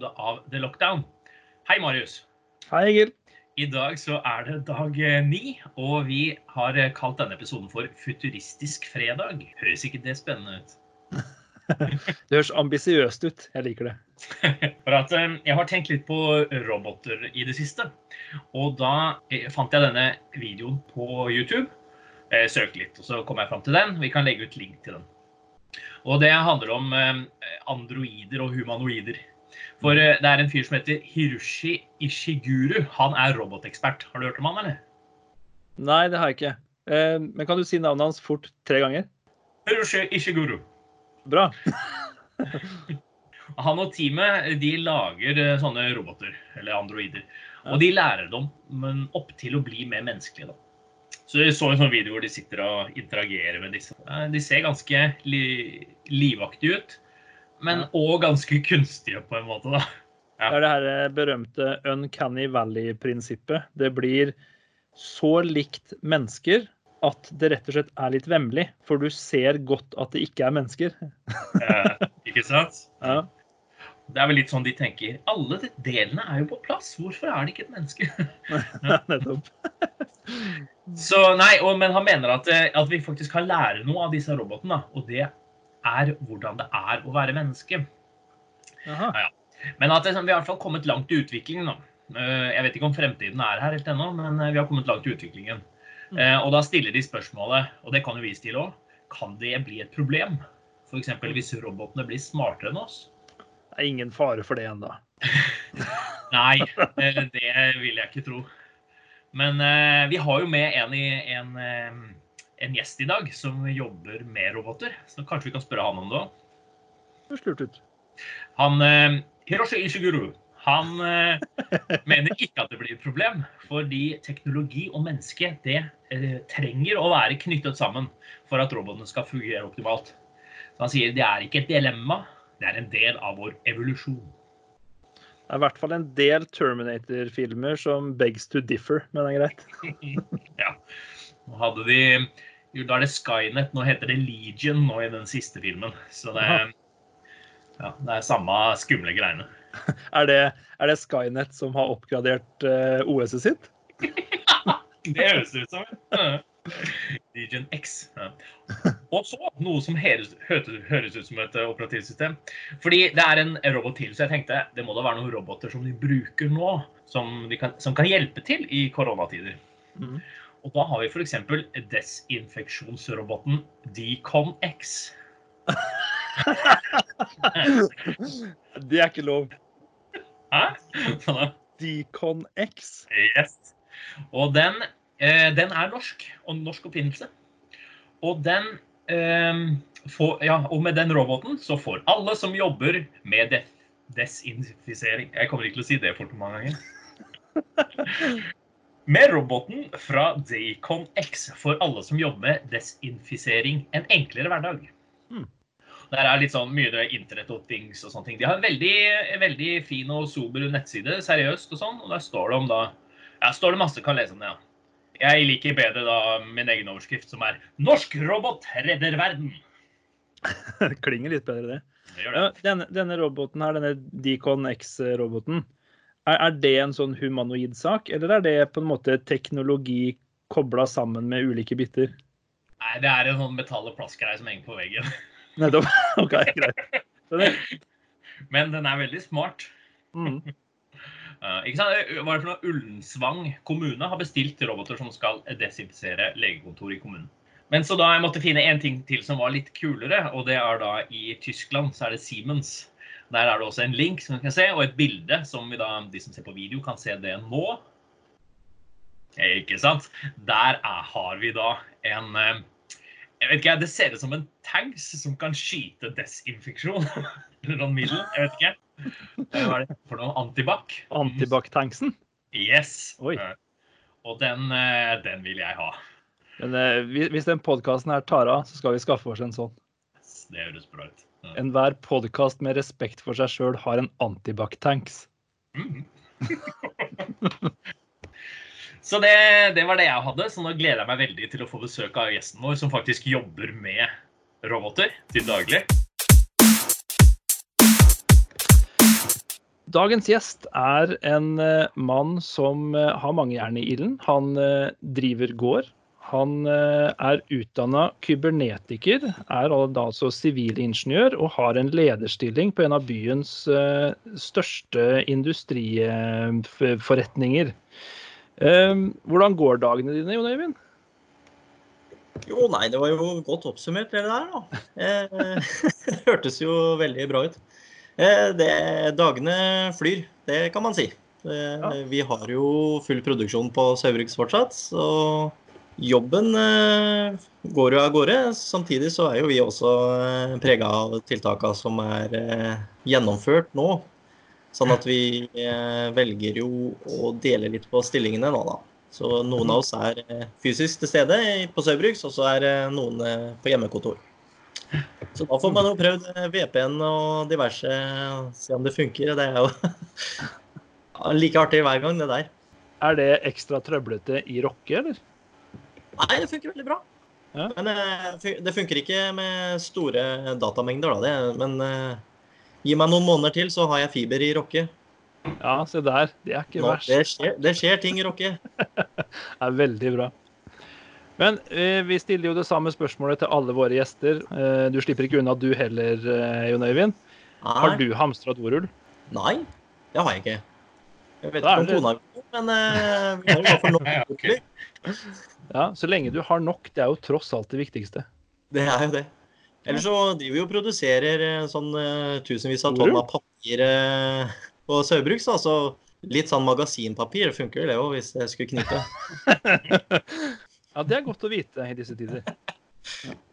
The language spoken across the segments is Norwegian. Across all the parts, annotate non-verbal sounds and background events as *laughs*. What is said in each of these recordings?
episode av The Lockdown. Hei, Marius. Hei, Egil. I dag så er det dag eh, ni, og vi har eh, kalt denne episoden for Futuristisk fredag. Høres ikke det spennende ut? *laughs* Det høres ambisiøst ut. Jeg liker det. *laughs* For at eh, Jeg har tenkt litt på roboter i det siste. Og da fant jeg denne videoen på YouTube. Søkte litt, og så kom jeg fram til den. Vi kan legge ut link til den. Og det handler om androider og humanoider. For eh, det er en fyr som heter Hiroshi Ishiguru. Han er robotekspert. Har du hørt om han, eller? Nei, det har jeg ikke. Eh, Men kan du si navnet hans fort tre ganger? Hiroshi Ishiguru. Bra. *laughs* Han og teamet de lager eh, sånne roboter, eller androider. Og de lærer dem men opp til å bli mer menneskelige. da. Så jeg så en sånn video hvor de sitter og interagerer med disse. De ser ganske li livaktige ut, men òg ganske kunstige på en måte. da. Det er det her eh, berømte Uncanny Valley-prinsippet. Det blir så likt mennesker at det rett og slett er litt vemmelig. For du ser godt at det ikke er mennesker. Eh, ikke sant? *laughs* Ja. Det er vel litt sånn de tenker. Alle de delene er jo på plass. Hvorfor er det ikke et menneske? *laughs* Nettopp. Så nei, og, Men han mener at, eh, at vi faktisk kan lære noe av disse robotene. Og det er hvordan det er å være menneske. Jaha. Men at det, vi har i hvert fall kommet langt i utviklingen. da. Eh, Jeg vet ikke om fremtiden er her helt ennå, men eh, vi har kommet langt i utviklingen. Mm. Og da stiller de spørsmålet, og det kan jo vi stille òg, kan det bli et problem? F.eks. hvis robotene blir smartere enn oss? Det er ingen fare for det ennå. *laughs* Nei, eh, det vil jeg ikke tro. Men eh, vi har jo med en, i, en, eh, en gjest i dag som jobber med roboter. Så kanskje vi kan spørre han om det òg. Høres lurt ut. Han eh, Hiroshi Ishiguro han eh, *laughs* mener ikke at det blir et problem, fordi teknologi og menneske det eh, trenger å være knyttet sammen for at robotene skal fungere optimalt. Så han sier det er ikke et dilemma, det er en del av vår evolusjon. Det er i hvert fall en del Terminator-filmer som begs to differ, men det er greit. *laughs* ja. Nå hadde de jo, Da er det Skynet. Nå heter det Legion nå i den siste filmen. Så det, ja, det er samme skumle greiene. *laughs* Er det, er det Skynet som har oppgradert uh, OS-et sitt? *laughs* Det høres det ut som. det. Legion X. Ja. Og så noe som høres, høres- ut som et eh, operativsystem. Fordi det er en robot til, så jeg tenkte det må da være noen roboter som de bruker nå, som, de kan, som kan hjelpe til i koronatider. Mhm. Og da har vi f.eks. desinfeksjonsroboten Decon X. Det er ikke lov. Hæ? Hva? Decon X. Yes. Og den, eh, den er norsk, og norsk oppfinnelse. Og den eh, får, ja, og med den roboten så får alle som jobber med de desinfisering Jeg kommer ikke til å si det for mange ganger. *laughs* Med roboten fra Daycon X for alle som jobber med desinfisering, en enklere hverdag. Hmm. Der er litt sånn mye internett og things og sånne ting. De har en veldig, veldig fin og sober nettside, seriøst og sånn. Og der står det om da Ja, står det masse, kan lese om det, ja. Jeg liker bedre da min egen overskrift, som er 'Norsk robot redder verden'. Det *laughs* klinger litt bedre, det. Det det. Ja, denne, denne roboten her, denne Decon X-roboten, er, det en sånn humanoid sak, eller er det på en måte teknologi kobla sammen med ulike biter? Nei, det er en sånn metall- og plastgreie som henger på veggen. *laughs* Nettopp. *laughs* OK, greit. Men den er veldig smart. Mm. Uh, *laughs* ikke sant? Hva er det for noe? Ullensvang kommune har bestilt roboter som skal desinfisere legekontor i kommunen. Men så da jeg måtte finne en ting til som var litt kulere, og det er da i Tyskland så er det Siemens. Der er det også en link som du kan se, og et bilde som da, de som ser på video, kan se det nå. Eh, Ikke sant? Der er, har vi da en eh, jeg vet ikke, Det ser ut som en tanks som kan skyte desinfeksjon. *laughs* Eller noen middel. Jeg vet ikke. Eh, Hva er det for noe? Antibac? Antibac-tanksen. Yes. Oi. Og den, den vil jeg ha. Men hvis den podkasten her tar av, så skal vi skaffe oss en sånn. Det høres bra ut. Ja. Enhver podkast med respekt for seg sjøl har en antibac-tanks. Mhm. *laughs* Så det, det var det jeg hadde, så nå gleder jeg meg veldig til å få besøk av gjesten vår, som faktisk jobber med roboter til daglig. Dagens gjest er en eh, mann som eh, har mange jern i ilden. Han eh, driver gård. Han er utdanna kybernetiker, er altså sivilingeniør og har en lederstilling på en av byens største industriforretninger. Hvordan går dagene dine, Jon Øyvind? Jo, nei, det var jo godt oppsummert, det der, da. *laughs* Det hørtes jo veldig bra ut. Eh, det, dagene flyr, det kan man si. Eh. Vi har jo full produksjon på Saugbrugs fortsatt, så jobben eh, går jo av gårde. Samtidig så er jo vi også prega av tiltakene som er gjennomført nå. Sånn at vi velger jo å dele litt på stillingene nå, da. Så noen av oss er fysisk til stede på Saugbrugs, og så er noen på hjemmekontor. Så da får man jo prøvd eh, VPN og diverse, se om det funker. Det er jo *laughs* like artig hver gang, det der. Er det ekstra trøblete i rocke, eller? Nei, det funker veldig bra. Ja. Men eh, det funker ikke med store datamengder, da. Det. Men uh, gi meg noen måneder til, så har jeg fiber i rocke. Ja, se der. Det er ikke Nå, verst. Det skjer, det skjer ting i rocke. *laughs* det er veldig bra. Men eh, vi stiller jo det samme spørsmålet til alle våre gjester. Eh, du slipper ikke unna du heller, eh, Jon Øyvind. Har du hamstra dorull? Nei, det har jeg ikke. Jeg vet ikke om kona vil, men eh, *laughs* vi har jo for nok. Ja, Så lenge du har nok, det er jo tross alt det viktigste. Det er jo det. Ellers så driver vi og produserer eh, sånn uh, tusenvis av tonn av papir uh, på Saugbrugs. Altså litt sånn magasinpapir funker det òg, hvis det skulle knipe. *laughs* Ja, det er godt å vite i disse tider. *laughs*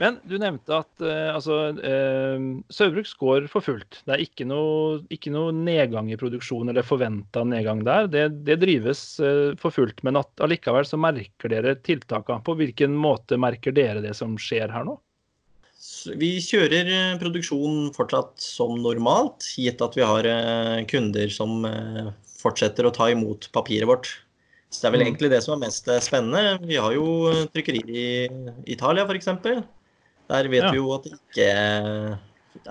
Men du nevnte at uh, altså, uh, Saugbrugs går for fullt. Det er ikke noe, ikke noe nedgang i produksjon eller forventa nedgang der. Det, det drives uh, for fullt. Men at allikevel så merker dere tiltakene. På hvilken måte merker dere det som skjer her nå? Vi kjører produksjon fortsatt som normalt, gitt at vi har kunder som fortsetter å ta imot papiret vårt. Så det er vel mm. egentlig det som er mest eh, spennende. Vi har jo eh, trykkerier i Italia f.eks. Der vet ja. vi jo at det ikke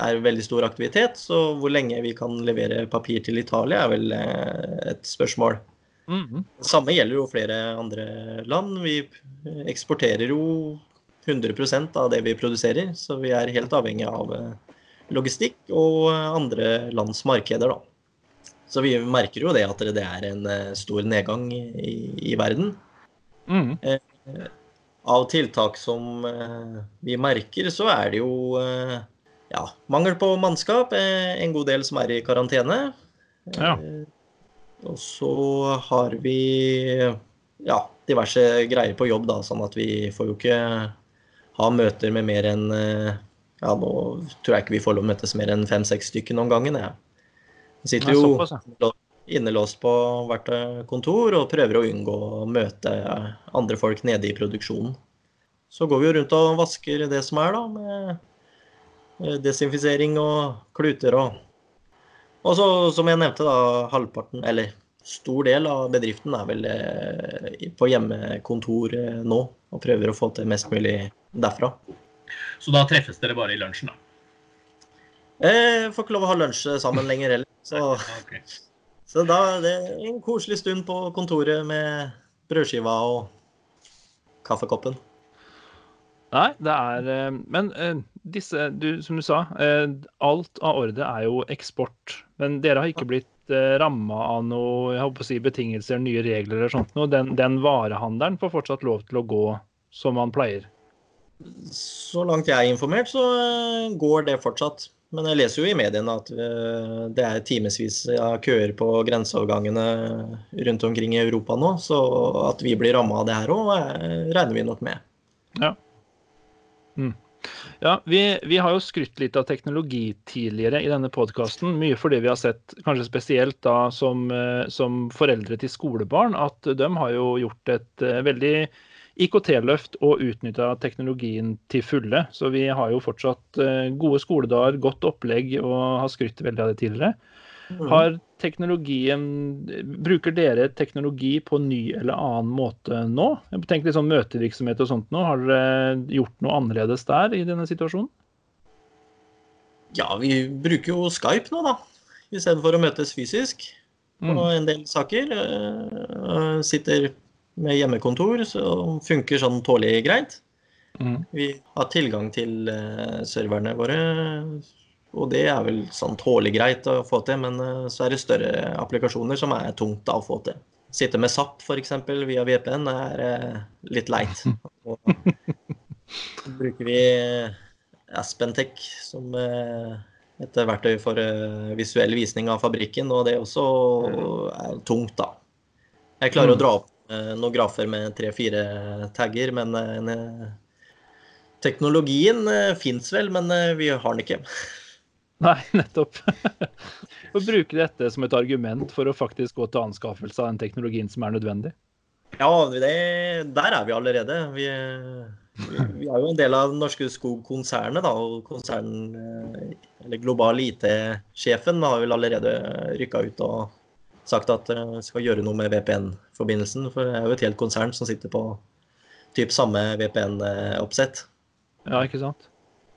er veldig stor aktivitet. Så hvor lenge vi kan levere papir til Italia er vel eh, et spørsmål. Mm -hmm. Samme gjelder jo flere andre land. Vi eksporterer jo 100% av det vi produserer, så vi er helt avhengig av logistikk og andre lands markeder, da. Så vi merker jo det at det er en eh, stor nedgang i, i verden. Mm. Eh, av tiltak som eh, vi merker, så er det jo eh, ja, mangel på mannskap. Eh, en god del som er i karantene. Ja. Eh, og så har vi ja, diverse greier på jobb, da, sånn at vi får jo ikke ha møter med mer enn ja, nå tror jeg ikke vi får lov å møtes mer enn fem-seks stykker noen gangen. Ja. Vi sitter jo innelåst på hvert kontor og prøver å unngå å møte andre folk nede i produksjonen. Så går vi jo rundt og vasker det som er, da, med desinfisering og kluter og Og så, som jeg nevnte, da, halvparten, eller stor del av bedriften er vel eh, på hjemmekontor eh, nå, og prøver å få til mest mulig derfra. Så da treffes dere bare i lunsjen, da? Eh, får ikke lov å ha lunsj sammen lenger heller. Så, *laughs* okay. så da det er en koselig stund på kontoret med brødskiva og kaffekoppen. Nei, det er eh, Men eh, disse, du, som du sa, eh, alt av orde er jo eksport. Men dere har ikke blitt ramma av noe jeg håper å si, betingelser, nye regler eller sånt noe. Den, den varehandelen får fortsatt lov til å gå som man pleier? Så langt jeg er informert, så går det fortsatt. Men jeg leser jo i mediene at eh, det er timevis av køer på grenseovergangene rundt omkring i Europa nå. Så at vi blir ramma av det her òg, eh, regner vi nok med. Ja. Mm. Ja, vi, vi, har jo skrytt litt av teknologi tidligere i denne podkasten. Mye fordi vi har sett, kanskje spesielt da som, eh, som foreldre til skolebarn, at de har jo gjort et veldig IKT-løft og utnytta teknologien til fulle. Så vi har jo fortsatt eh, gode skoledager, godt opplegg og har skrytt veldig av det tidligere. Mm. Har teknologien, Bruker dere teknologi på ny eller annen måte nå? Tenker litt sånn møtevirksomhet og sånt nå. Har dere gjort noe annerledes der i denne situasjonen? Ja, vi bruker jo Skype nå, da. istedenfor å møtes fysisk på Mm. en del saker. Eh, Sitter med hjemmekontor, så funker sånn tålelig greit. Mm. Vi har tilgang til eh, serverne våre, og det er vel sånn tålelig greit å få til, men eh, så er det større applikasjoner som er tungt å få til. Sitte med SAP f.eks. via VPN er eh, litt leit. *laughs* Og så bruker vi Aspentech som et verktøy for visuell visning av fabrikken, og det også er tungt, da. Jeg klarer å dra opp noen grafer med tre-fire tagger, men eh, teknologien uh, fins vel, men eh, vi har den ikke. *laughs* Nei, nettopp. *laughs* Og bruke dette som et argument for å faktisk gå til anskaffelse av den teknologien som er nødvendig. Ja, det, der er vi allerede. Vi, vi, er jo en del av Norske Skog-konsernet. Og konsern, eh, eller global IT-sjefen har vel allerede rykka ut og sagt at eh, skal gjøre noe med VPN-forbindelsen. For det er jo et helt konsern som sitter på typ samme VPN-oppsett. Ja, ikke sant?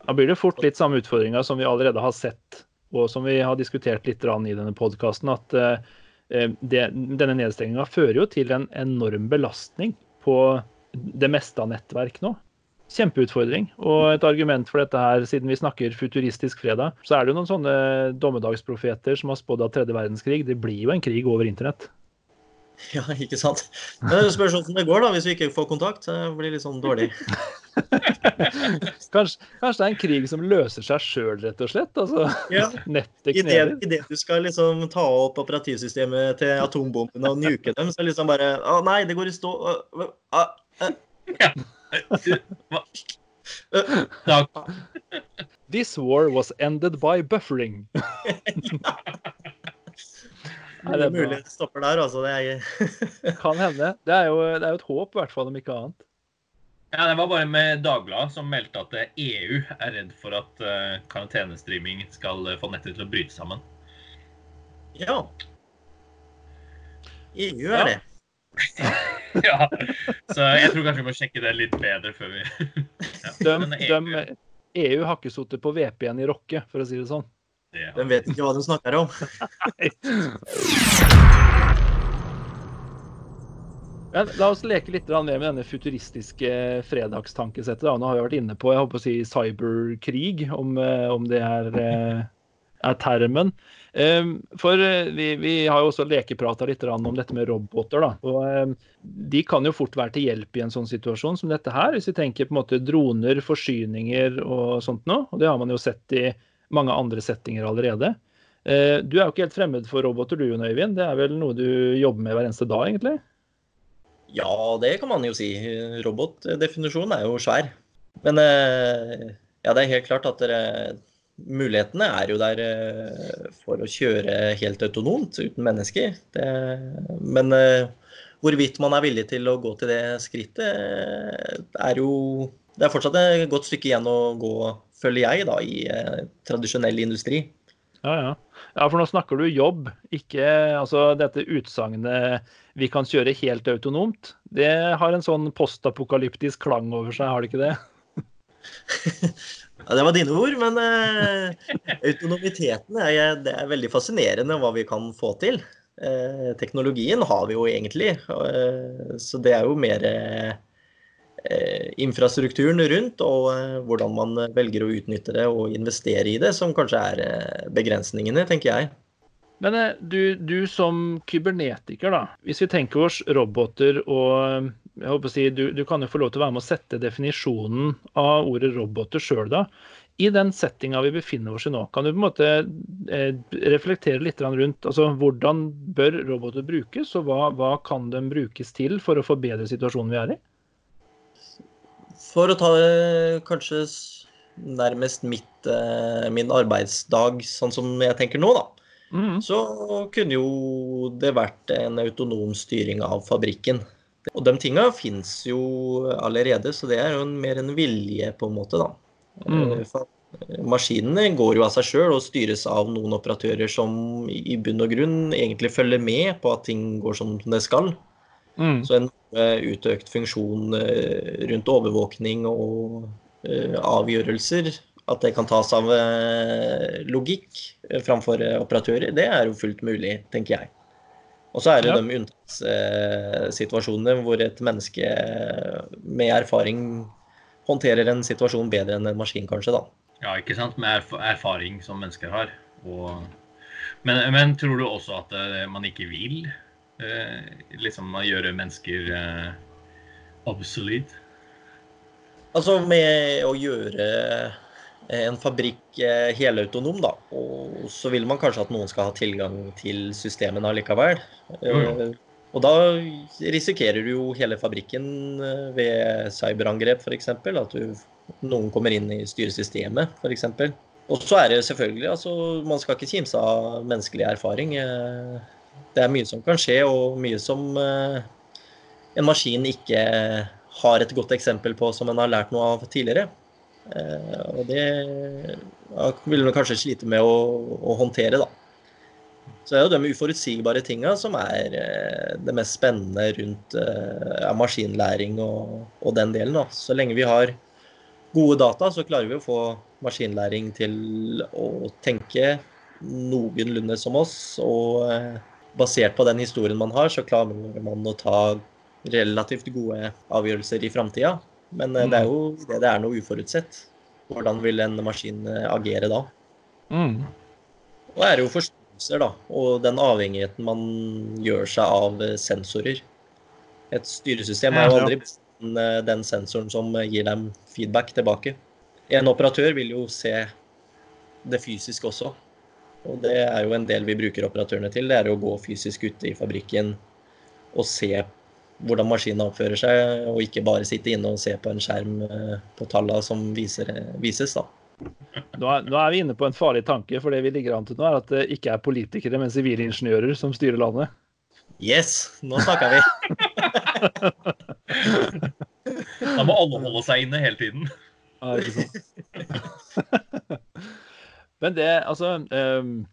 Da blir det fort litt samme utfordringa som vi allerede har sett, og som vi har diskutert litt i denne podkasten, at eh, det, denne nedstenginga fører jo til en enorm belastning på det meste av nettverk nå. Kjempeutfordring. Og et argument for dette her, siden vi snakker futuristisk fredag, så er det jo noen sånne dommedagsprofeter som har spådd av tredje verdenskrig. Det blir jo en krig over internett. Ja, ikke sant. Men det spørs hvordan det går, da, hvis vi ikke får kontakt. Det blir litt sånn dårlig. *laughs* Kanskje, kanskje det er en krig som løser seg sjøl, rett og slett? Altså, Ja. nettet Idet kneler. i det du skal liksom ta opp operativsystemet til atombombene og nuke dem, så liksom bare Å nei, det går i stå. Å, å, å, Hva? Da, This war was ended by buffering. *laughs* Nei, det er mulig det stopper der, altså. Det er *laughs* Kan hende. Det er jo, det er jo et håp, i hvert fall, om ikke annet. ja, det var bare med Dagbladet som meldte at eh, EU er redd for at uh, karantenestreaming skal eh, få nettet til å bryte sammen. Ja. EU er det. *laughs* Ja, så jeg tror kanskje vi må sjekke det litt bedre før vi ja. De, EU, de, EU har ikke sittet på VPN i Rocke, for å si det sånn. det, De vet ikke hva de snakker om. *laughs* Men la oss leke litt mer med denne futuristiske fredagstankesettet. da. Nå har vi vært inne på jeg håper å si cyberkrig, om, eh, om det er, eh, er termen. Um, For eh, vi, vi har jo også lekeprata litt om dette med roboter. da, og eh, De kan jo fort være til hjelp i en sånn situasjon som dette her. Hvis vi tenker på en måte droner, forsyninger og sånt noe. og Det har man jo sett i mange andre settinger allerede. Eh, Du er jo ikke helt fremmed for roboter du, Øyvind. Det er vel noe du jobber med hver eneste dag, egentlig? Ja, det kan man jo si. Robotdefinisjonen er jo svær. Men eh, ja, det er helt klart at dere, mulighetene er jo der eh, for å kjøre helt autonomt uten mennesker. Det, men eh, hvorvidt man er villig til å gå til det skrittet, eh, er jo Det er fortsatt et godt stykke igjen å gå, følger jeg, da, i eh, tradisjonell industri. Ja, ja. Ja, for nå snakker du jobb, ikke altså dette utsagnet 'vi kan kjøre helt autonomt'. Det har en sånn postapokalyptisk klang over seg, har det ikke det? *laughs* Ja, det var dine ord, men eh, autonomiteten er, det er veldig fascinerende hva vi kan få til. Eh, teknologien har vi jo egentlig, eh, så det er jo mer eh, infrastrukturen rundt og eh, hvordan man velger å utnytte det og investere i det, som kanskje er eh, begrensningene, tenker jeg. Men du, du som kybernetiker, da. Hvis vi tenker oss roboter og jeg håper å si, du, du kan jo få lov til å være med å sette definisjonen av ordet roboter sjøl, da. I den settinga vi befinner oss i nå, kan du på en måte eh, reflektere litt rundt altså, hvordan bør roboter brukes, og hva, hva kan de brukes til for å forbedre situasjonen vi er i? For å ta det kanskje nærmest mitt, eh, min arbeidsdag sånn som jeg tenker nå, da. Mm. så kunne jo det vært en autonom styring av fabrikken. Og de tinga fins jo allerede, så det er jo mer en vilje, på en måte, da. Mm. Eh, Maskinene går jo av seg sjøl og styres av noen operatører som i bunn og grunn egentlig følger med på at ting går som det skal. Mm. Så en eh, utøkt funksjon eh, rundt overvåkning og avgjørelser At det kan tas av logikk framfor operatører, det er jo fullt mulig, tenker jeg. Og så er det Ja. de unntakssituasjonene hvor et menneske med erfaring håndterer en situasjon bedre enn en maskin, kanskje, da. Ja, ikke sant? Med erf erfaring som mennesker har. Og... Men, men tror du også at uh, man ikke vil uh, liksom gjøre mennesker uh, obsolete? Altså med å gjøre en fabrikk eh, helautonom, da, og så vil man kanskje at noen skal ha tilgang til systemene allikevel. Mm. Eh, Og da risikerer du jo hele fabrikken eh, ved cyberangrep, f.eks. At du, noen kommer inn i styresystemet, f.eks. Og så er det selvfølgelig altså, Man skal ikke kimse av menneskelig erfaring. Eh, Det er mye som kan skje, og mye som eh, en maskin ikke har et godt eksempel på som en har lært noe av tidligere. Eh, Og det vil man kanskje slite med å, å håndtere, da. Så det er jo de uforutsigbare tinga som er eh, det mest spennende rundt eh, ja, maskinlæring og, og den delen. Da. Så lenge vi har gode data, så klarer vi å få maskinlæring til å tenke noenlunde som oss. Og basert på den historien man har, så klarer man å ta relativt gode avgjørelser i framtida. Men mm. det er jo det det er noe uforutsett. Hvordan vil en maskin eh, agere da? Mm. Og det er jo forståelser, da, og den avhengigheten man gjør seg av eh, sensorer. Et styresystem er jo aldri den, sensoren som gir dem feedback tilbake. En operatør vil jo se det fysisk også. Og det er jo en del vi bruker operatørene til. Det er å gå fysisk ute i fabrikken og se hvordan maskinen oppfører seg, og ikke bare sitte inne og se på en skjerm eh, på tallene som viser, vises. da. Nå er, nå er vi inne på en farlig tanke, for det vi ligger an til nå, er at det ikke er politikere, men sivilingeniører som styrer landet. Yes, nå snakker vi! *laughs* Da må alle holde seg inne hele tiden. Ja, ikke sant? *laughs* Men det, altså ehm,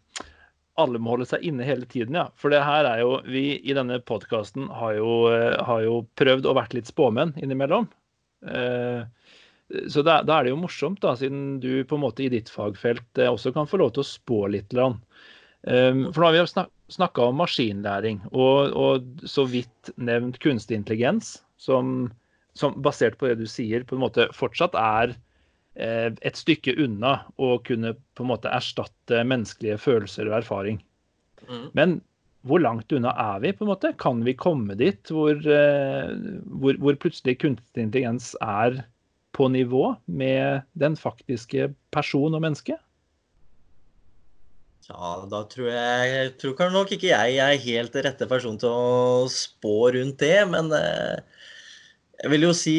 Alle må holde seg inne hele tiden, ja. For det her er jo Vi i denne podkasten har, eh, har jo prøvd å vært litt spåmenn innimellom. Eh, så da, da er det jo morsomt, da, siden du på en måte i ditt fagfelt eh, også kan få lov til å spå litt. Um, for nå har vi snak snakka om maskinlæring, og, og så vidt nevnt kunstig intelligens, som, som basert på det du sier, på en måte fortsatt er et stykke unna å kunne på en måte erstatte menneskelige følelser og erfaring. Mm. Men hvor langt unna er vi? på en måte? Kan vi komme dit hvor, eh, hvor, hvor plutselig kunstig intelligens er på nivå med den faktiske person og menneske? Ja, da tror jeg, jeg tror nok ikke jeg er helt rette person til å spå rundt det, men eh, jeg vil jo si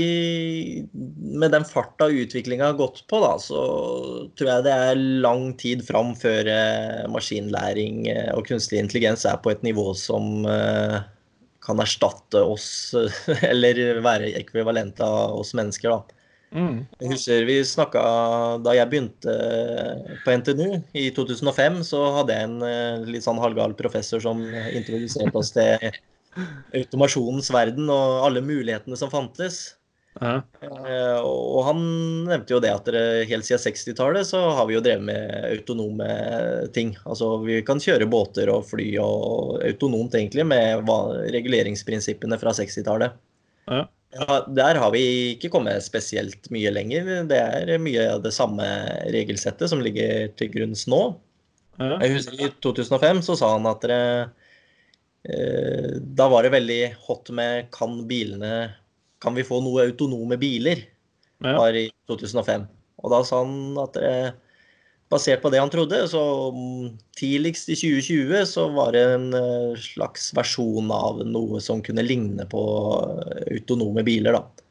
med den farta utviklinga har gått på, da, så tror jeg det er lang tid fram før eh, maskinlæring eh, og kunstig intelligens er på et nivå som eh, kan erstatte oss, *laughs* eller være ekvivalent av oss mennesker, da. Mm. Jeg husker vi snakka Da jeg begynte på NTNU i 2005, så hadde jeg en litt sånn halvgal professor som introduserte oss til automasjonens verden og alle mulighetene som fantes. Ja. Eh, Og han nevnte jo det at det, helt siden 60-tallet så har vi jo drevet med autonome ting. Altså vi kan kjøre båter og fly og autonomt egentlig med reguleringsprinsippene fra 60-tallet. Ja. Ja, der har vi ikke kommet spesielt mye lenger. Det er mye av det samme regelsettet som ligger til grunns nå. Ja. Jeg husker I 2005 så sa han at det, eh, da var det veldig hot med kan bilene Kan vi få noe autonome biler? Ja. var i 2005. Og da sa han at det, basert på det han trodde, så mm, tidligst i 2020 så var det en eh, slags versjon av noe som kunne ligne på eh, autonome biler, da.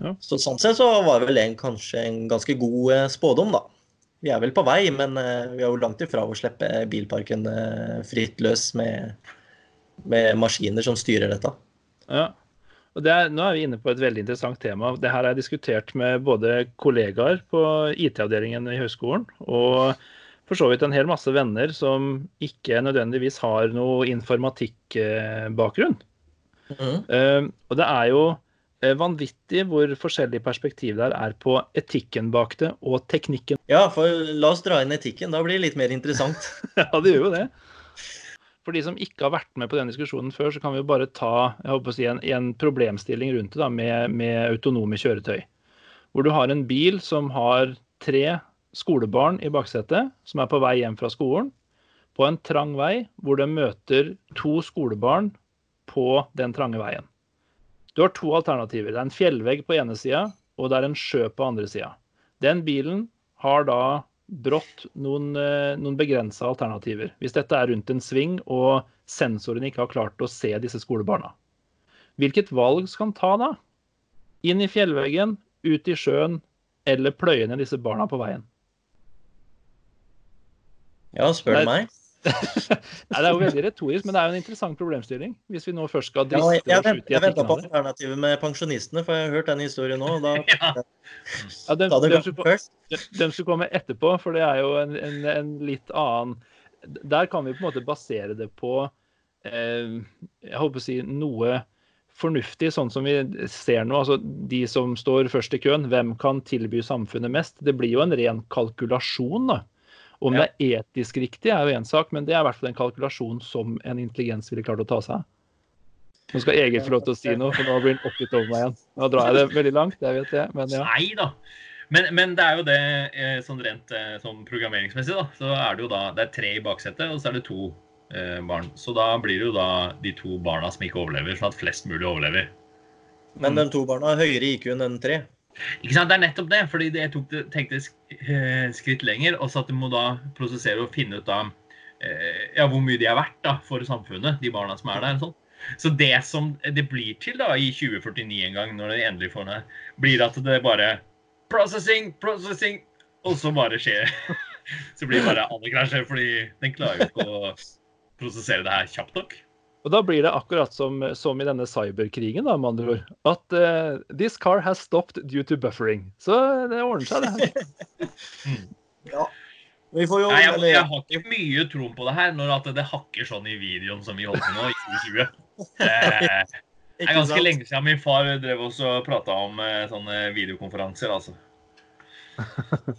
Ja. Så sånn sett så var vel det en, kanskje en ganske god eh, spådom, da. Vi er vel på vei, men eh, vi er jo langt ifra å slippe bilparken eh, fritt løs med, med maskiner som styrer dette. Ja. Og det er, nå er vi inne på et veldig interessant tema. Det her er diskutert med både kollegaer på IT-avdelingen i høyskolen, og for så vidt en hel masse venner som ikke nødvendigvis har noe informatikkbakgrunn. Mm. Uh, og det er jo Eh, Vanvittig hvor forskjellig perspektiv der er på etikken bak det og teknikken. Ja, for la oss dra inn etikken. Da blir det litt mer interessant. *laughs* Ja, det gjør jo det. For de som ikke har vært med på den diskusjonen før, så kan vi jo bare ta jeg håper å si, en, en problemstilling rundt det da, med, med autonome kjøretøy. Hvor du har en bil som har tre skolebarn i baksetet, som er på vei hjem fra skolen, på en trang vei hvor de møter to skolebarn på den trange veien. Du har to alternativer. Det er en fjellvegg på ene sida, og det er en sjø på andre sida. Den bilen har da brått noen, eh, noen begrensa alternativer. Hvis dette er rundt en sving og sensoren ikke har klart å se disse skolebarna. Hvilket valg skal han ta da? Inn i fjellveggen, ut i sjøen eller pløye ned disse barna på veien? Ja, spør du meg. Nei, Det er jo veldig retorisk, men det er jo en interessant problemstilling. Hvis vi nå først skal Ja, driste jeg, jeg, oss ut i jeg venta på alternativet med pensjonistene, for jeg har hørt den historien nå. og Da, *laughs* Ja. Ja, den, da det den, skulle, først. den skulle komme etterpå, for det er jo en, en, en litt annen Der kan vi på en måte basere det på eh, jeg håper å si noe fornuftig, sånn som vi ser nå. altså De som står først i køen, hvem kan tilby samfunnet mest? Det blir jo en ren kalkulasjon. da. Om Ja. det er etisk riktig, er jo én sak, men det er i hvert fall en kalkulasjon som en intelligens ville klart å ta seg av. Nå skal Egil få lov til å si noe, for nå blir han oppgitt over meg igjen. Nå drar jeg det veldig langt, jeg vet det, men ja. Nei da. Men, men det er jo det eh, sånn rent eh, sånn programmeringsmessig, da. Så er det jo da Det er tre i baksetet, og så er det to eh, barn. Så da blir det jo da de to barna som ikke overlever, sånn at flest mulig overlever. Men de to barna har høyere IQ enn den tre. Ikke sant? Det er nettopp det. fordi jeg tok det, tenkte eh, skritt lenger. Også at du må da prosessere og finne ut da eh, ja, hvor mye de er verdt da, for samfunnet, de barna som er der. og sånn. Så det som det blir til da i 2049 en gang, når det endelig får det, blir at det bare Processing, processing, og så bare skjer *laughs* Så blir det bare alle krasjer, fordi den klarer jo ikke å prosessere det her kjapt nok. Og da blir det akkurat som, som i denne cyberkrigen, da, med andre ord. At uh, this car has stopped due to buffering. Så det ordner seg, det her. *laughs* Ja. Vi får jo Nei, jeg, jeg har ikke mye tro på det her, når at det hakker sånn i videoen som vi holder på nå i 2020. *laughs* Eh, Det er ganske sant? lenge siden min far drev oss og prata om eh, sånne videokonferanser. altså. *laughs*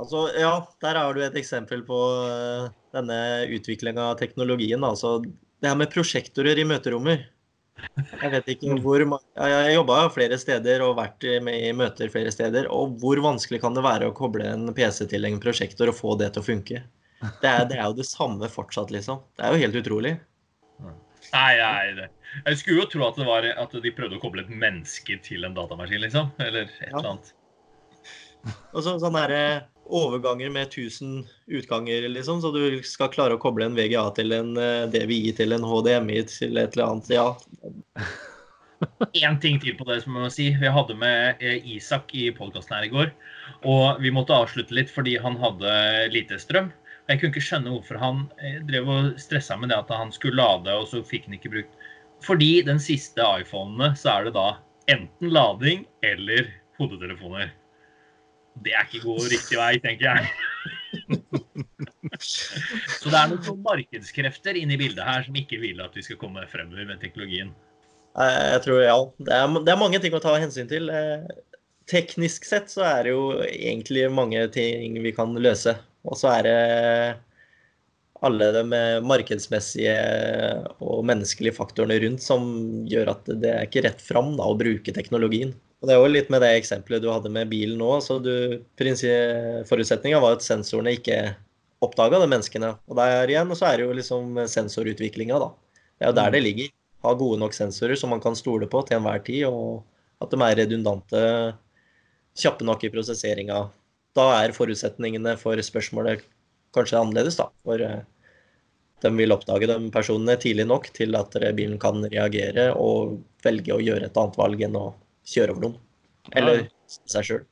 Altså, ja, der har du et eksempel på eh, denne utviklinga av teknologien. Altså, det her med prosjektorer i møterommer. Jeg vet ikke hvor Jeg har jobba flere steder og vært med i møter flere steder. Og hvor vanskelig kan det være å koble en PC til en prosjektor og få det til å funke? Det er, det er jo det samme fortsatt, liksom. Det er jo helt utrolig. Nei, nei, det. Jeg skulle jo tro at det var at de prøvde å koble et menneske til en datamaskin, liksom. Eller et Ja. eller annet. Og så sånn der eh, overganger med 1000 utganger, liksom. Så du skal klare å koble en VGA til en eh, DVI til en HDMI til et eller annet. Ja, *laughs* Én ting til på det som jeg må si. Vi hadde med eh, Isak i podkasten her i går. Og vi måtte avslutte litt fordi han hadde lite strøm. Jeg kunne ikke skjønne hvorfor han eh, drev og stressa med det at han skulle lade, og så fikk han ikke brukt. Fordi den siste iPhonene så er det da enten lading eller hodetelefoner. Det er ikke god riktig vei, tenker jeg. Så det er noen markedskrefter inne i bildet her som ikke vil at vi skal komme fremover med teknologien. Jeg tror ja. Det er, det er mange ting å ta hensyn til. Eh, Teknisk sett så er det jo egentlig mange ting vi kan løse. Og så er det alle de markedsmessige og menneskelige faktorene rundt som gjør at det er ikke rett fram da, å bruke teknologien. Og Det er jo litt med det eksempelet du hadde med bilen nå. så du, Forutsetninga var at sensorene ikke oppdaga de menneskene. Og der igjen så er det jo liksom sensorutviklinga, da. Det er jo der det ligger. Ha gode nok sensorer som man kan stole på til enhver tid, og at de er redundante, kjappe nok i prosesseringa. Da er forutsetningene for spørsmålet kanskje annerledes, da. For eh, de vil oppdage de personene tidlig nok til at bilen kan reagere og velge å gjøre et annet valg enn å kjøre over noen. Eller seg sjøl.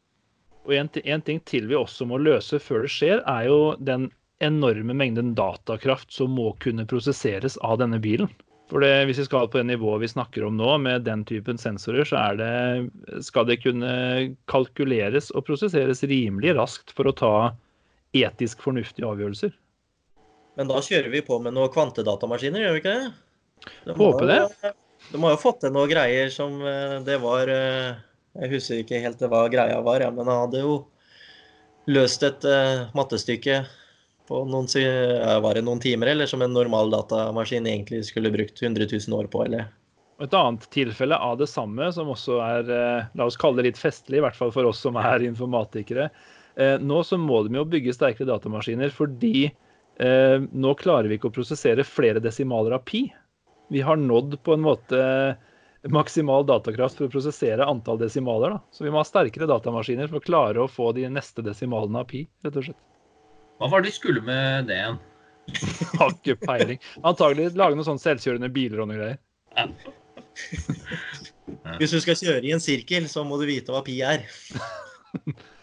Og en, en ting til vi også må løse før det skjer, er jo den enorme mengden datakraft som må kunne prosesseres av denne bilen. For det, Hvis vi skal på det nivået vi snakker om nå, med den typen sensorer, så det, skal det kunne kalkuleres og prosesseres rimelig raskt for å ta etisk fornuftige avgjørelser. Men da kjører vi på med noen kvantedatamaskiner, gjør vi ikke det? det Håper det. De har jo fått til noen greier som eh, det var eh, Jeg husker ikke helt hva greia var, ja, men han hadde jo løst et uh, mattestykke på noen, var det noen timer, eller som en normal datamaskin egentlig skulle brukt 100 000 år på, eller Et annet tilfelle av det samme, som også er la oss kalle det litt festlig, i hvert fall for oss som er informatikere. Nå så må de jo bygge sterkere datamaskiner fordi nå klarer vi ikke å prosessere flere desimaler av pi vi har nådd på en måte maksimal datakraft for å prosessere antall desimaler. Da. Så vi må ha sterkere datamaskiner for å klare å få de neste desimalene av pi, rett og slett. Hva var det de skulle med det igjen? *laughs* Har ikke peiling. Antagelig lage noen sånne selvkjørende biler og noe greier. Ja. Hvis du skal kjøre i en sirkel, så må du vite hva pi er. *laughs*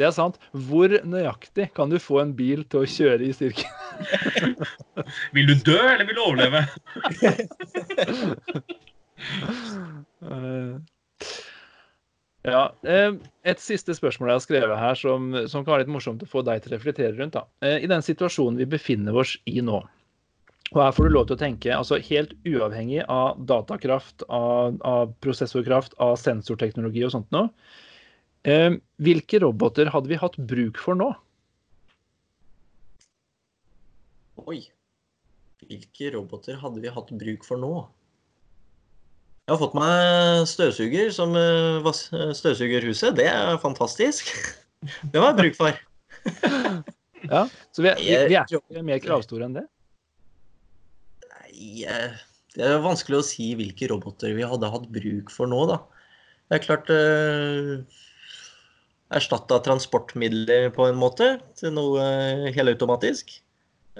Det er sant. Hvor nøyaktig kan du få en bil til å kjøre i sirkel? *laughs* vil du dø, eller vil du overleve? *laughs* ja. Eh, et siste spørsmål jeg har skrevet her, som, som, kan være litt morsomt å få deg til å reflektere rundt. Da. Eh, I den situasjonen vi befinner oss i nå, og her får du lov til å tenke altså helt uavhengig av datakraft, av, av prosessorkraft, av sensorteknologi og sånt noe. Eh, hvilke roboter hadde vi hatt bruk for nå? Oi. Hvilke roboter hadde vi hatt bruk for nå? Jeg har fått meg støvsuger som eh, eh, støvsuger huset. Det er fantastisk. Det var jeg bruk for. *laughs* ja, Så vi er, vi er ikke mer kravstore enn det? Nei, det er vanskelig å si hvilke roboter vi hadde hatt bruk for nå, da. Det er klart erstatta transportmidler på en måte til noe eh, helautomatisk.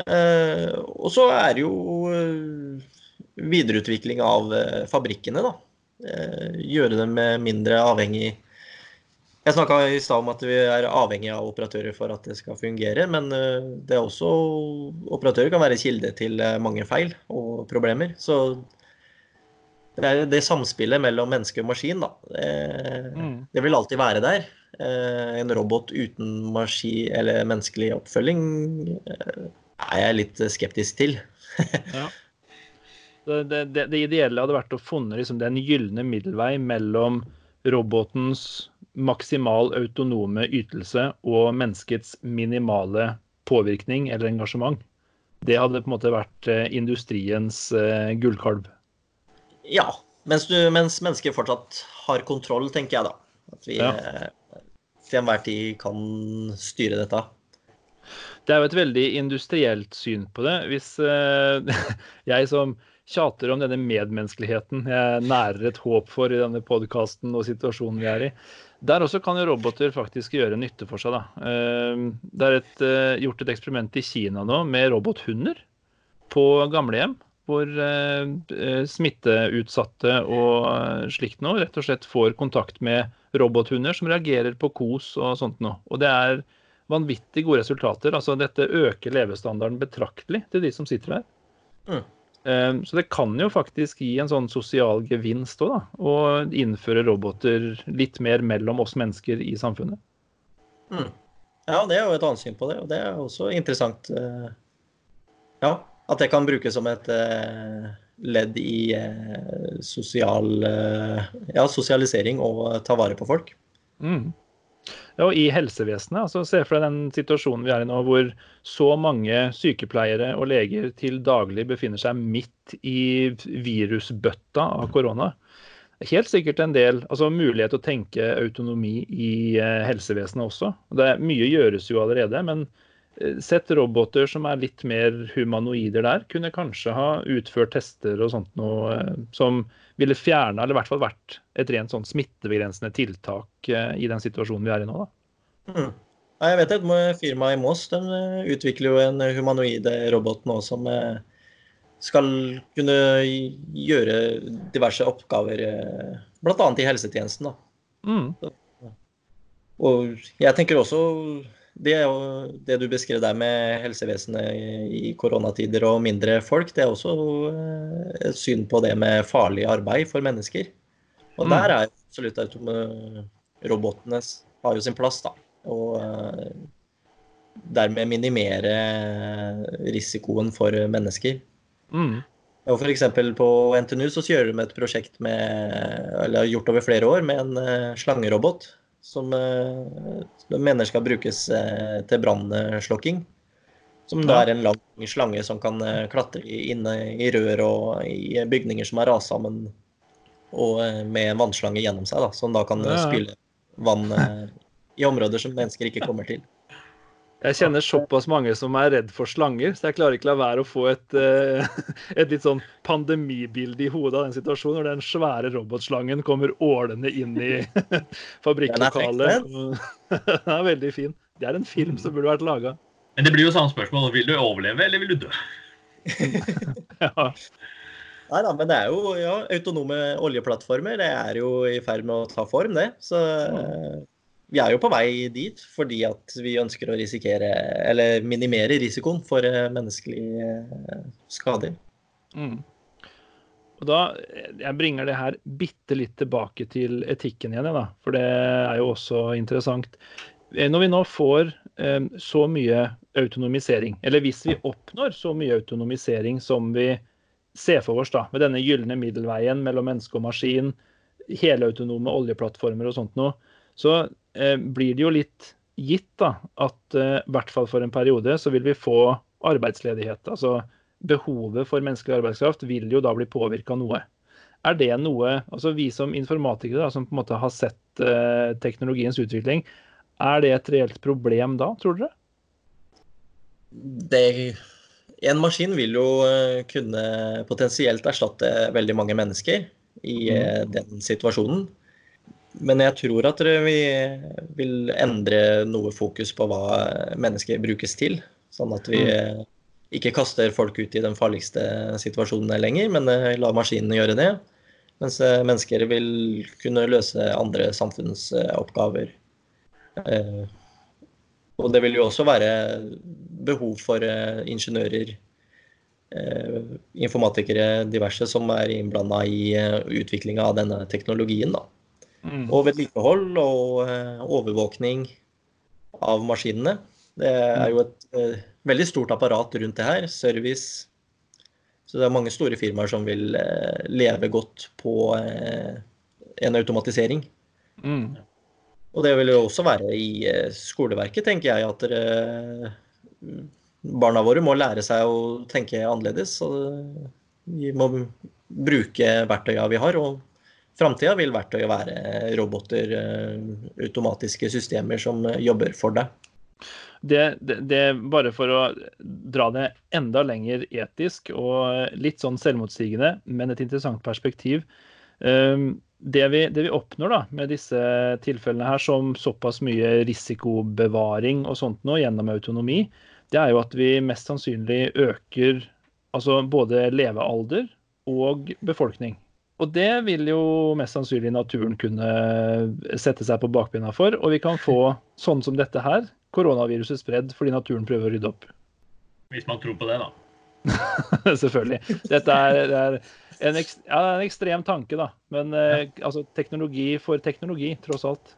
Eh, og så er det jo eh, videreutvikling av fabrikkene, da. Gjøre dem mindre avhengig Jeg snakka i stad om at vi er avhengig av operatører for at det skal fungere, men det er også Operatører kan være kilde til mange feil og problemer. Så det er det samspillet mellom menneske og maskin, da. Det, mm. det vil alltid være der. Eh, en robot uten maskin eller menneskelig oppfølging eh, er jeg litt skeptisk til. *laughs* ja. det, det, det, ideelle hadde vært å funne liksom den gylne middelvei mellom robotens maksimal autonome ytelse og menneskets minimale påvirkning eller engasjement. Det hadde på en måte vært eh, industriens gullkalv. Ja, mens, du, mens mennesker fortsatt har kontroll, tenker jeg da. At vi ja til enhver tid kan styre dette? Det er jo et veldig industrielt syn på det. Hvis eh, *laughs* jeg som tjater om denne medmenneskeligheten jeg nærer et håp for i denne podkasten og situasjonen vi er i, der også kan jo roboter faktisk gjøre nytte for seg. Da. Uh, det er et, uh, gjort et eksperiment i Kina nå med robothunder på gamlehjem hvor eh, smitteutsatte og eh, slikt noe rett og slett får kontakt med robothunder som reagerer på kos og sånt noe. Og det er vanvittig gode resultater. Altså dette øker levestandarden betraktelig til de som sitter der. Mm. Eh, så det kan jo faktisk gi en sånn sosial gevinst òg, da. Å innføre roboter litt mer mellom oss mennesker i samfunnet. Mm. Ja, det er jo et annet syn på det, og det er også interessant. Ja, at det kan brukes som et uh, ledd i uh, sosial, uh, ja, sosialisering og ta vare på folk. Mm. Ja, og i helsevesenet. altså Se for deg den situasjonen vi er i nå, hvor så mange sykepleiere og leger til daglig befinner seg midt i virusbøtta av korona. Helt sikkert en del altså mulighet til å tenke autonomi i helsevesenet også. Det mye gjøres jo allerede, men Eh, sett roboter som er litt mer humanoider der, kunne kanskje ha utført tester og sånt noe eh, som ville fjerna, eller i hvert fall vært et rent sånn smittebegrensende tiltak eh, i den situasjonen vi er i nå. da. Mm. Jeg vet et firma i Moss de utvikler jo en humanoide robot nå som skal kunne gjøre diverse oppgaver, bl.a. i helsetjenesten. Da. Mm. Og jeg tenker også det er jo det du beskrev der med helsevesenet i koronatider og mindre folk, det er også eh, et syn på det med farlig arbeid for mennesker. Og mm. der er jo absolutt robotene har jo sin plass, da. Og eh, dermed minimere risikoen for mennesker. Mm. Og F.eks. på NTNU så kjører de et prosjekt med, eller har gjort over flere år med en slangerobot som de mener skal brukes uh, til brannslokking. Som da er en lang slange som kan klatre inne i rør og i bygninger som er rast sammen, og med en vannslange gjennom seg, da, som da kan spyle vann i områder som mennesker ikke kommer til. Jeg kjenner såpass mange som er redd for slanger, så jeg klarer ikke la være å få et, eh, *laughs* et litt sånn pandemibilde i hodet av den situasjonen når den svære robotslangen kommer ålende inn i *laughs* fabrikklokalet. *laughs* Den er veldig fin. Det er en film som burde vært laga. Men det blir jo samme spørsmål. Vil du overleve, eller vil du dø? ja. Nei da, men det er jo ja, autonome oljeplattformer. Det er jo i ferd med å ta form, det. Så vi er jo på vei dit fordi at vi ønsker å risikere, eller minimere risikoen for eh, menneskelige eh, skader. Mm. Og da, Jeg bringer det her bitte litt tilbake til etikken igjen, da, for det er jo også interessant. Eh, når vi nå får så mye autonomisering, eller hvis vi oppnår så mye autonomisering som vi ser for oss da, med denne gylne middelveien mellom menneske og maskin, helautonome oljeplattformer og sånt noe, så blir det jo litt gitt da, at eh, i hvert fall for en periode så vil vi få arbeidsledighet. Altså behovet for menneskelig arbeidskraft vil jo da bli påvirka noe. Er det noe altså Vi som informatikere da, som på en måte har sett eh, teknologiens utvikling, er det et reelt problem da, tror dere? Det, en maskin vil jo eh, kunne potensielt erstatte veldig mange mennesker i mm. Eh, den situasjonen. Men jeg tror at vi vil endre noe fokus på hva mennesker brukes til. Sånn at vi mm. ikke kaster folk ut i den farligste situasjonene lenger, men eh, lar maskinene gjøre det. Mens eh, mennesker vil kunne løse andre samfunnsoppgaver. Eh, og det vil jo også være behov for ingeniører, informatikere, diverse, som er innblanda i utviklinga av denne teknologien. da. Mm. Og vedlikehold og uh, overvåkning av maskinene. Det er jo et uh, veldig stort apparat rundt det her. Service. Så det er mange store firmaer som vil uh, leve godt på en automatisering. Mm. Og det vil jo også være i skoleverket, tenker jeg, at dere, barna våre må lære seg å tenke annerledes. Og vi må bruke verktøyene vi har, og Framtida vil verktøyet være roboter, eh, automatiske systemer som jobber for deg. Det, det, det, Bare for å dra det enda lenger etisk og litt sånn selvmotsigende, men et interessant perspektiv. Ehm, det vi, det vi oppnår da, med disse tilfellene her, som såpass mye risikobevaring og sånt nå gjennom autonomi, det er jo at vi mest sannsynlig øker altså både levealder og befolkning. Og det vil jo mest sannsynlig naturen kunne sette seg på bakbena for. Og vi kan få sånn som dette her, koronaviruset spredd fordi naturen prøver å rydde opp. Hvis man tror på det, da. *laughs* Selvfølgelig. Dette er, det er en, ja, en, ekstrem tanke, da. Men eh, altså, teknologi for teknologi, tross alt.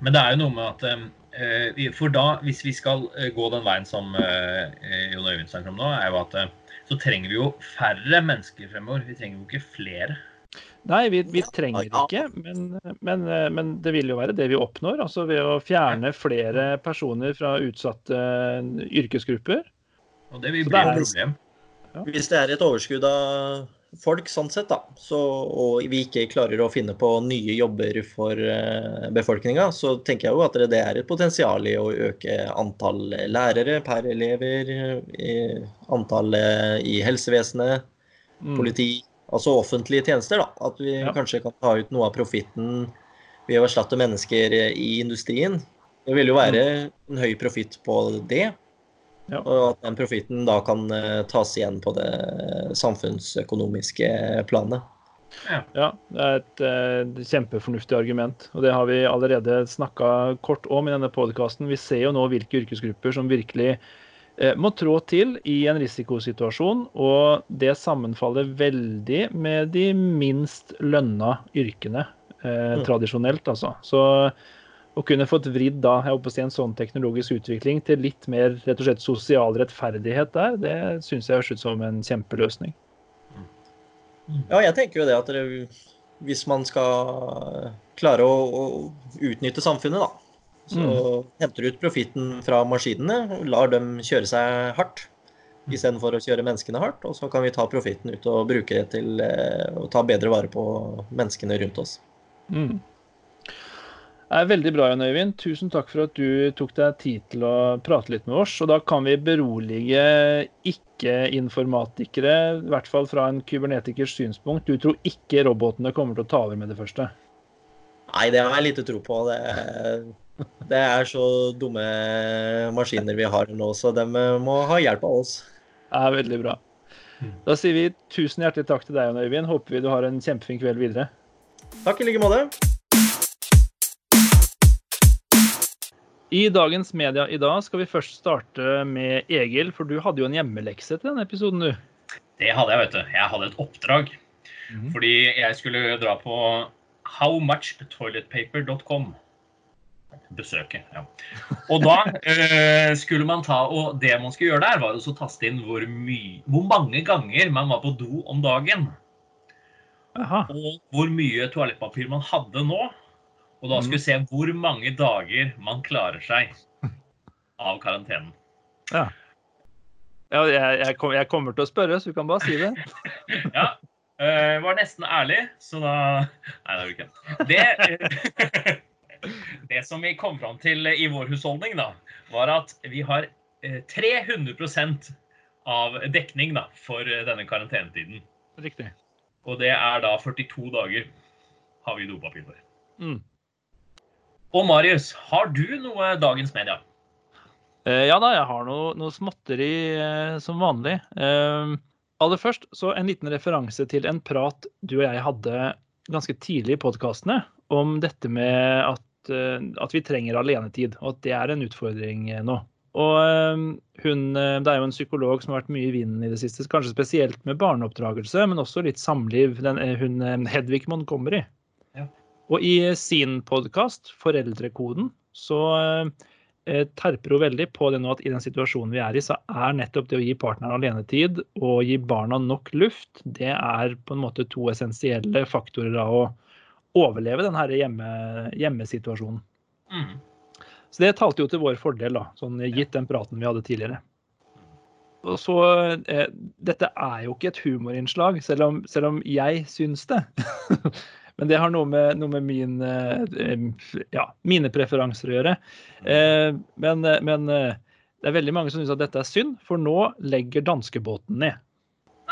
Men det er jo noe med at eh, For da, hvis vi skal eh, gå den veien som eh, Jon Øyvind snakker om nå, er jo at eh, så trenger vi jo færre mennesker fremover. Vi trenger jo ikke flere. Nei, vi, vi trenger ikke, men, men, men, det vil jo være det vi oppnår. altså Ved å fjerne flere personer fra utsatte yrkesgrupper. Og det vil bli et problem. Hvis det er et overskudd av folk, sånn sett, da, så, og vi ikke klarer å finne på nye jobber for uh, befolkninga, så tenker jeg jo at det er et potensial i å øke antall lærere per elever, antall antallet i helsevesenet, mm. Altså offentlige tjenester. da, At vi ja. kanskje kan ta ut noe av profitten ved å erstatte mennesker i industrien. Det vil jo være mm. en høy profitt på det. Ja. Og at den profitten da kan uh, tas igjen på det samfunnsøkonomiske planet. Ja. ja det er et et kjempefornuftig argument. Og det har vi allerede snakka kort om i denne podkasten. Vi ser jo nå hvilke yrkesgrupper som virkelig Eh, må trå til i en risikosituasjon, og det sammenfaller veldig med de minst lønna yrkene eh, mm. tradisjonelt. altså. Så å kunne fått vridd da, jeg håper å si, en sånn teknologisk utvikling til litt mer rett og slett sosial rettferdighet der, det syns jeg høres ut som en kjempeløsning. Ja, jeg tenker jo det at det, hvis man skal klare å, å utnytte samfunnet, da, så Mm. henter ut profitten fra maskinene, lar dem kjøre seg hardt istedenfor å kjøre menneskene hardt. Og så kan vi ta profitten ut og bruke det til eh, å ta bedre vare på menneskene rundt oss. Mm. Det er veldig bra, Jan Øyvind. Tusen takk for at du tok deg tid til å prate litt med oss. Og da kan vi berolige ikke-informatikere, i hvert fall fra en kybernetikers synspunkt. Du tror ikke robotene kommer til å ta over med det første? Nei, det har jeg lite tro på. Det, det er så dumme maskiner vi har nå, så de må ha hjelp av oss. Det er veldig bra. Da sier vi tusen hjertelig takk til deg, Øyvind. Håper vi du har en kjempefin kveld videre. Takk i like måte. I dagens media i dag skal vi først starte med Egil, for du hadde jo en hjemmelekse til denne episoden, du. Det hadde jeg, vet du. Jeg hadde et oppdrag. Fordi jeg skulle dra på howmuchtoiletpaper.com. Besøke, ja. Og da eh, skulle man ta Og det man skulle gjøre der, var å taste inn hvor, mye, hvor mange ganger man var på do om dagen. Aha. Og hvor mye toalettpapir man hadde nå. Og da skulle vi se hvor mange dager man klarer seg av karantenen. Ja. ja jeg, jeg, kom, jeg kommer til å spørre, så du kan bare si det. *laughs* Ja. eh, var nesten ærlig, så da Nei, det er du ikke. Det, det som vi kom fram til i vår husholdning, da, var at vi har eh, 300% av dekning da, for eh, denne karantenetiden. Riktig. Og det er da 42 dager har vi dopapir for. Mm. Og Marius, har du noe dagens media? Eh, ja da, jeg har noe, noe småtteri eh, som vanlig. Eh, aller først så en liten referanse til en prat du og jeg hadde ganske tidlig i podkastene om dette med at, eh, at vi trenger alenetid, og at det er en utfordring eh, nå. Og eh, hun, Det er jo en psykolog som har vært mye i vinden i det siste, kanskje spesielt med barneoppdragelse, men også litt samliv. Den, hun, Hedvig Montgomery. Ja. Og i sin podkast, Foreldrekoden, så terper hun veldig på det nå at i den situasjonen vi er i, så er nettopp det å gi partneren alenetid og gi barna nok luft, det er på en måte to essensielle faktorer av å overleve denne hjemme, hjemmesituasjonen. Mm. Så det talte jo til vår fordel, da, sånn gitt den praten vi hadde tidligere. Og så, eh, Dette er jo ikke et humorinnslag, selv om, selv om jeg syns det. *laughs* Men det har noe med, noe med min, eh, ja, mine preferanser å gjøre. Eh, men, eh, men det er veldig mange som syns at dette er synd, for nå legger danskebåten ned.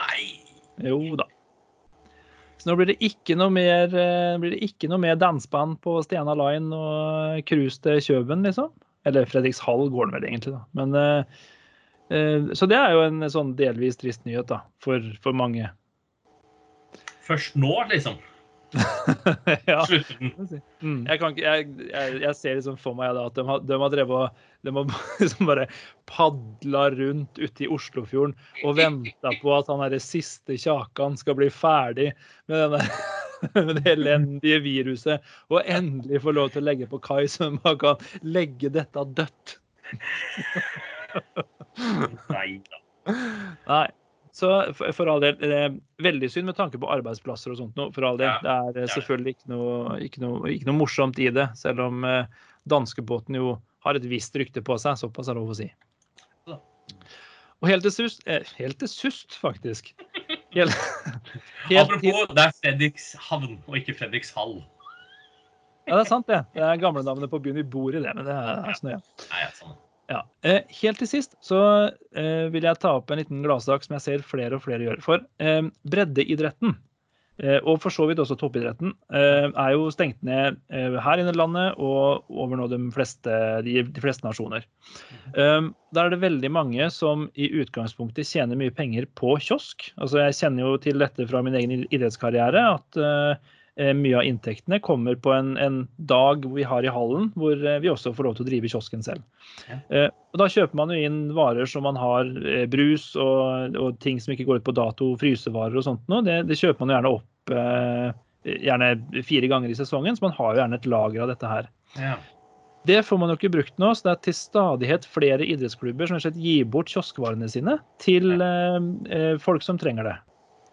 Nei! Jo da. Så nå blir det ikke noe mer, eh, blir danseband på Stena Line og cruise til Kjøben, liksom. Eller Fredrikshall går den vel egentlig, da. Men, eh, eh, så det er jo en sånn delvis trist nyhet da, for, for mange. Først nå, liksom. *laughs* ja. Mm. Jeg, kan jeg, jeg, jeg ser liksom for meg da, at de har, de har drevet og de har *laughs* liksom bare padla rundt ute i Oslofjorden og venta på at han derre siste Kjakan skal bli ferdig med, denne, *laughs* med det elendige viruset, og endelig få lov til å legge på kai, så man kan legge dette dødt. Nei da. Nei. Så for, for all del, det er veldig synd med tanke på arbeidsplasser og sånt. For all del. Ja, Det er eh, selvfølgelig ikke noe, ikke, noe, ikke noe morsomt i det, selv om eh, danskebåten jo har et visst rykte på seg. Såpass er lov å si. Og helt til sust, eh, helt til sust faktisk helt, *laughs* helt Apropos, det er Fredrikshavn og ikke Fredrikshall. Ja, det er sant, det. Det er gamlenavnet på byen vi bor i, det. Men det er sånn, ja. Ja. Eh, helt til sist så eh, vil jeg ta opp en liten gladsak som jeg ser flere og flere gjør. For eh, breddeidretten, og for så vidt også toppidretten, er jo stengt ned her inne i landet og over nå de fleste, de, fleste nasjoner. Da er det veldig mange som i utgangspunktet tjener mye penger på kiosk. Altså Jeg kjenner jo til dette fra min egen idrettskarriere. at Mye av inntektene kommer på en, en dag vi har i hallen, hvor eh, vi også får lov til å drive kiosken selv. Ja. Eh, og Da kjøper man jo inn varer som man har, eh, brus og, og ting som ikke går ut på dato, frysevarer og sånt. noe. Det, det kjøper man jo gjerne opp eh, gjerne fire ganger i sesongen, så man har jo gjerne et lager av dette her. Ja. Det får man jo ikke brukt nå, så det er til stadighet flere idrettsklubber som gir bort kioskvarene sine til eh, eh, folk som trenger det.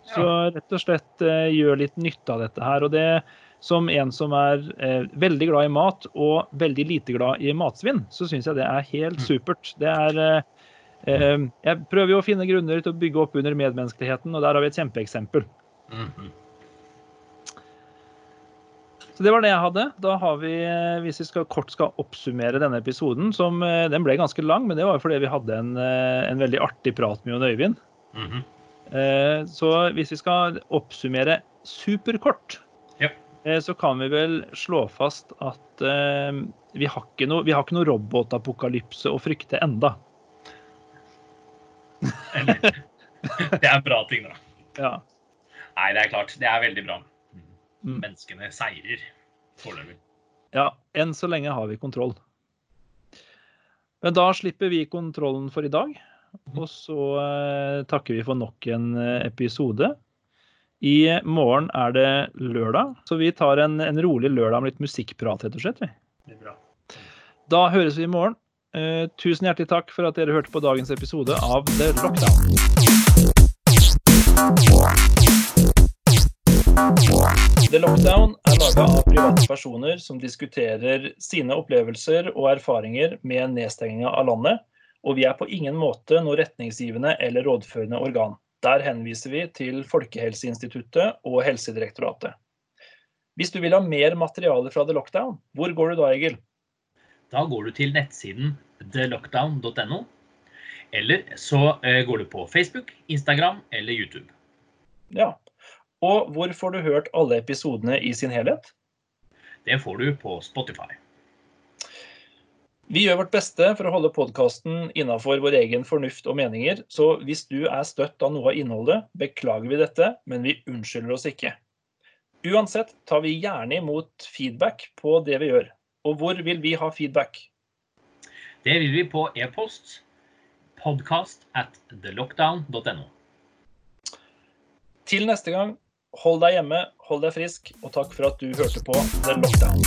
Så rett og slett eh, gjør litt nytte av dette her. Og det som en som er eh, veldig glad i mat og veldig lite glad i matsvinn, så syns jeg det er helt Mm. supert. Det er eh, Jeg prøver jo å finne grunner til å bygge opp under medmenneskeligheten, og der har vi et kjempeeksempel. Mhm. Så det var det jeg hadde. Da har vi, hvis vi skal, kort skal oppsummere denne episoden, som den ble ganske lang, men det var jo fordi vi hadde en, en veldig artig prat med Jon Øyvind. Mhm. Eh, Så hvis vi skal oppsummere superkort, Ja. eh, så kan vi vel slå fast at eh, vi har ikke noe, vi har ikke noe robotapokalypse å frykte enda. Det er en bra ting, da. Ja. Nei, det er klart. Det er veldig bra. Mm. Menneskene seirer foreløpig. ja, enn så lenge har vi kontroll. Men da slipper vi kontrollen for i dag. Og så eh, takker vi for nok en eh, episode. I morgen er det lørdag, så vi tar en, en rolig lørdag med litt musikkprat, rett og slett. vi. Det bra. Da høres vi i morgen. Eh, tusen hjertelig takk for at dere hørte på dagens episode av The Lockdown. The Lockdown er laga av private personer som diskuterer sine opplevelser og erfaringer med nedstenginga av landet, og vi er på ingen måte noe retningsgivende eller rådførende organ. Der henviser vi til Folkehelseinstituttet og Helsedirektoratet. Hvis du vil ha mer materiale fra The Lockdown, hvor går du da, Egil? Da går du til nettsiden thelockdown.no. Eller så eh, går du på Facebook, Instagram eller YouTube. Ja. Og hvor får du hørt alle episodene i sin helhet? Det får du på Spotify. Vi gjør vårt beste for å holde podkasten innafor vår egen fornuft og meninger, så hvis du er støtt av noe av innholdet, beklager vi dette, men vi unnskylder oss ikke. Uansett tar vi gjerne imot feedback på det vi gjør. Og hvor vil vi ha feedback? Det vil vi på e-post podcast at thelockdown.no. Til neste gang, hold deg hjemme, hold deg frisk, og takk for at du hørte på The Lockdown.